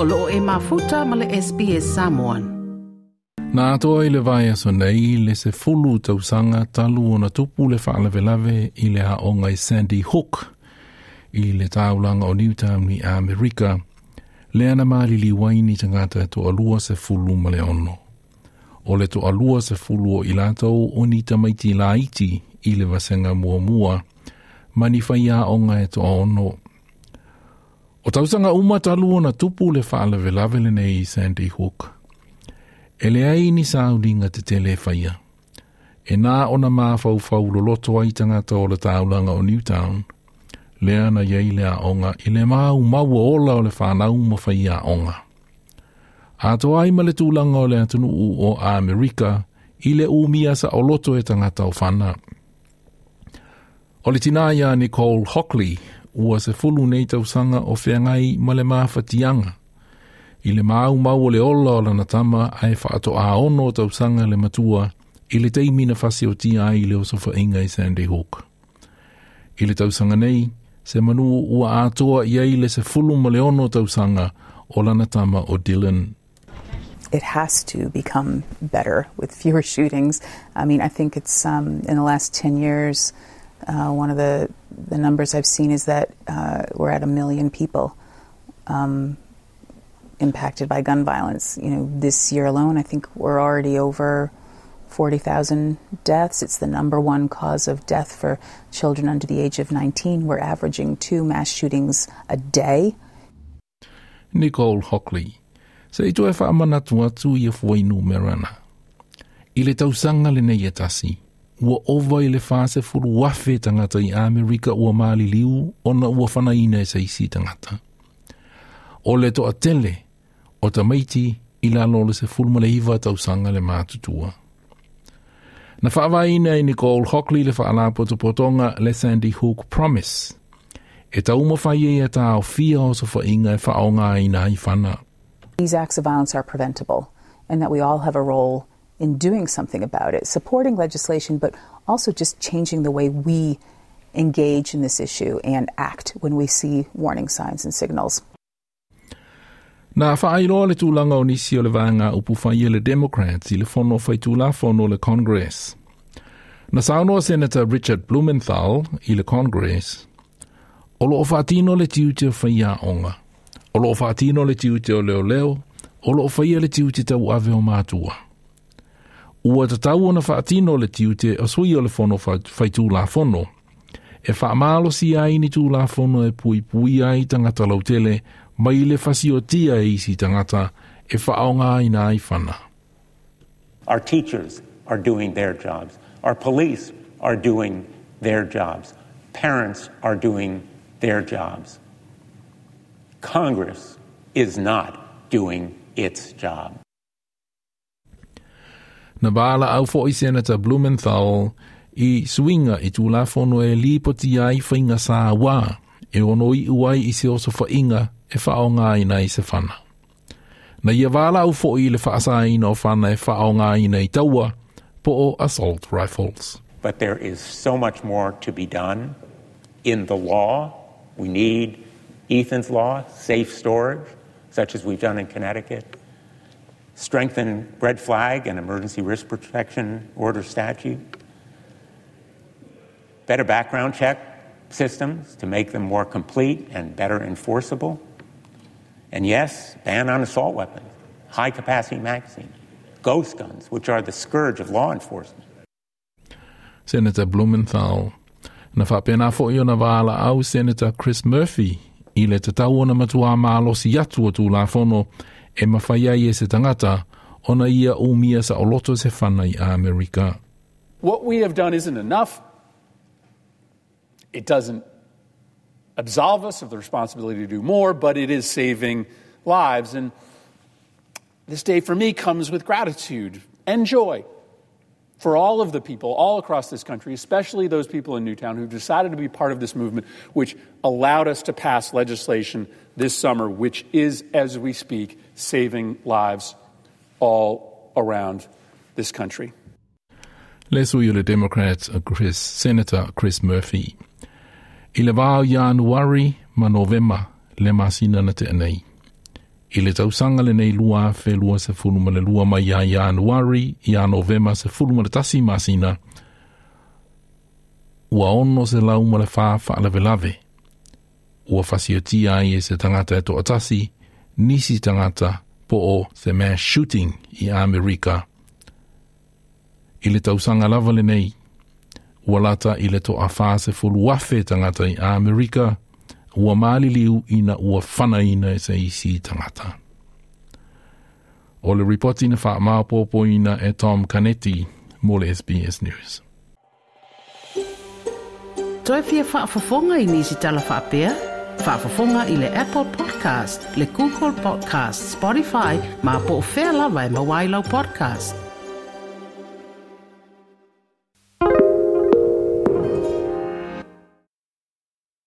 o loo e mafuta ma le SPS Samoan. Nā atoa i le vai aso nei le se fulu tausanga talu o na tupu le whaalavelave i le a i Sandy Hook i le taulanga o Newtown ni Amerika le ana maali li waini tangata to alua se fulu ma le ono. O le to alua se fulu o ilatou o ni tamaiti laiti i le vasenga mua mua mani whai e to ono O tausanga uma talu ona tupu le whaala le nei Sandy Hook. E le ai ni sauringa te tele whaia. E nā ona mā fau fau lo loto ai tangata o le taulanga o Newtown. Lea na iei lea onga i le māu mau ola o le whanau ma whaia onga. A to ai ma le tūlanga o le atunu u o Amerika i le umia sa o loto e tangata o whana. O le tina ia Nicole Hockley ua se fulu nei o ma le. I le o le ola o lana tama ai whaato a ono o le matua i le ai i Sandy Hook. I le nei, se manu ua atoa i ai le se fulu ma le ono o lana tama o Dylan it has to become better with fewer shootings. I mean, I think it's um, in the last 10 years, uh, one of the, the numbers I've seen is that uh, we're at a million people um, impacted by gun violence. You know, this year alone, I think we're already over 40,000 deaths. It's the number one cause of death for children under the age of 19. We're averaging two mass shootings a day. Nicole Hockley. Se i toe whaamanatu atu i a fuainu merana. I le tausanga le nei e tasi. Ua ova i le fase furu wafe tangata i Amerika ua maali liu ona ua whana ina e sa isi tangata. O le to atele, o ta maiti i la lole se furu ma le hiva tau sanga le mātutua. Na whaava ina i Nicole Hockley le le Sandy Hook Promise. E ta uma whai e ta o sa e whaonga ina i whana. These acts of violence are preventable and that we all have a role in doing something about it, supporting legislation, but also just changing the way we engage in this issue and act when we see warning signs and signals. Nā whaailoa le tūlanga o nisi o le vanga upu whaia le Democrats i le whono whai tūla whono le Congress. Na saunoa Senator Richard Blumenthal i le Congress, o lo o whaatino le tiute whaia onga, o lo o whaatino le tiute o leo leo, o lo o whaia le tiute tau ave o mātua. Ua te tau ona whaatino le tiute o sui o le fono whai tū la fono. E whaamalo si ai ni tū la fono e pui pui ai tangata lautele mai le fasi o tia e isi tangata e whaonga ai na whana. Our teachers are doing their jobs. Our police are doing their jobs. Parents are doing their jobs. Congress is not doing its job. Na bala au fo i Senator Blumenthal i swinga i tu la fono e li poti ai whainga sa wā e ono i uai i se oso whainga e whao ngā ina i se whana. Na ia wala au fo i le whaasa ina o whana e whao ngā ina i taua po o assault rifles. But there is so much more to be done in the law. We need Ethan's law, safe storage, such as we've done in Connecticut strengthen red flag and emergency risk protection order statute, better background check systems to make them more complete and better enforceable, and yes, ban on assault weapons, high capacity magazines, ghost guns, which are the scourge of law enforcement. Senator Blumenthal. Na whapena fo i ona wāla au Senator Chris Murphy i le te tau ona matua mālosi atu o tū la fono e mawhai ai e se tangata, ona ia sa oloto se whanai a Amerika. What we have done isn't enough. It doesn't absolve us of the responsibility to do more, but it is saving lives. And this day for me comes with gratitude and joy for all of the people all across this country, especially those people in Newtown who've decided to be part of this movement, which allowed us to pass legislation this summer, which is, as we speak, saving lives all around this country. Les o le Democrats a Chris, Senator Chris Murphy. I le vāo Januari ma November le masina na te anei. I le tausanga le nei lua fe lua se fulu ma le lua mai ia Januari, ia Novema se fulu ma le tasi masina, ua ono se lau ma le faa faa lave lave. Ua fasiotia ai e se tangata e nisi tangata po o se mass shooting i Amerika. I le tausanga lava le nei, ua lata i le to a faa se fulu tangata i Amerika, ua maali ina ua whanaina e se isi tangata. O le ripoti na wha maapopo ina e Tom Canetti, mo le SBS News. Toi fia whaafafonga i nisi tala whaapea? Whaafafonga i le Apple Podcast, le Google Podcast, Spotify, ma po o whea lawa e mawailau podcast.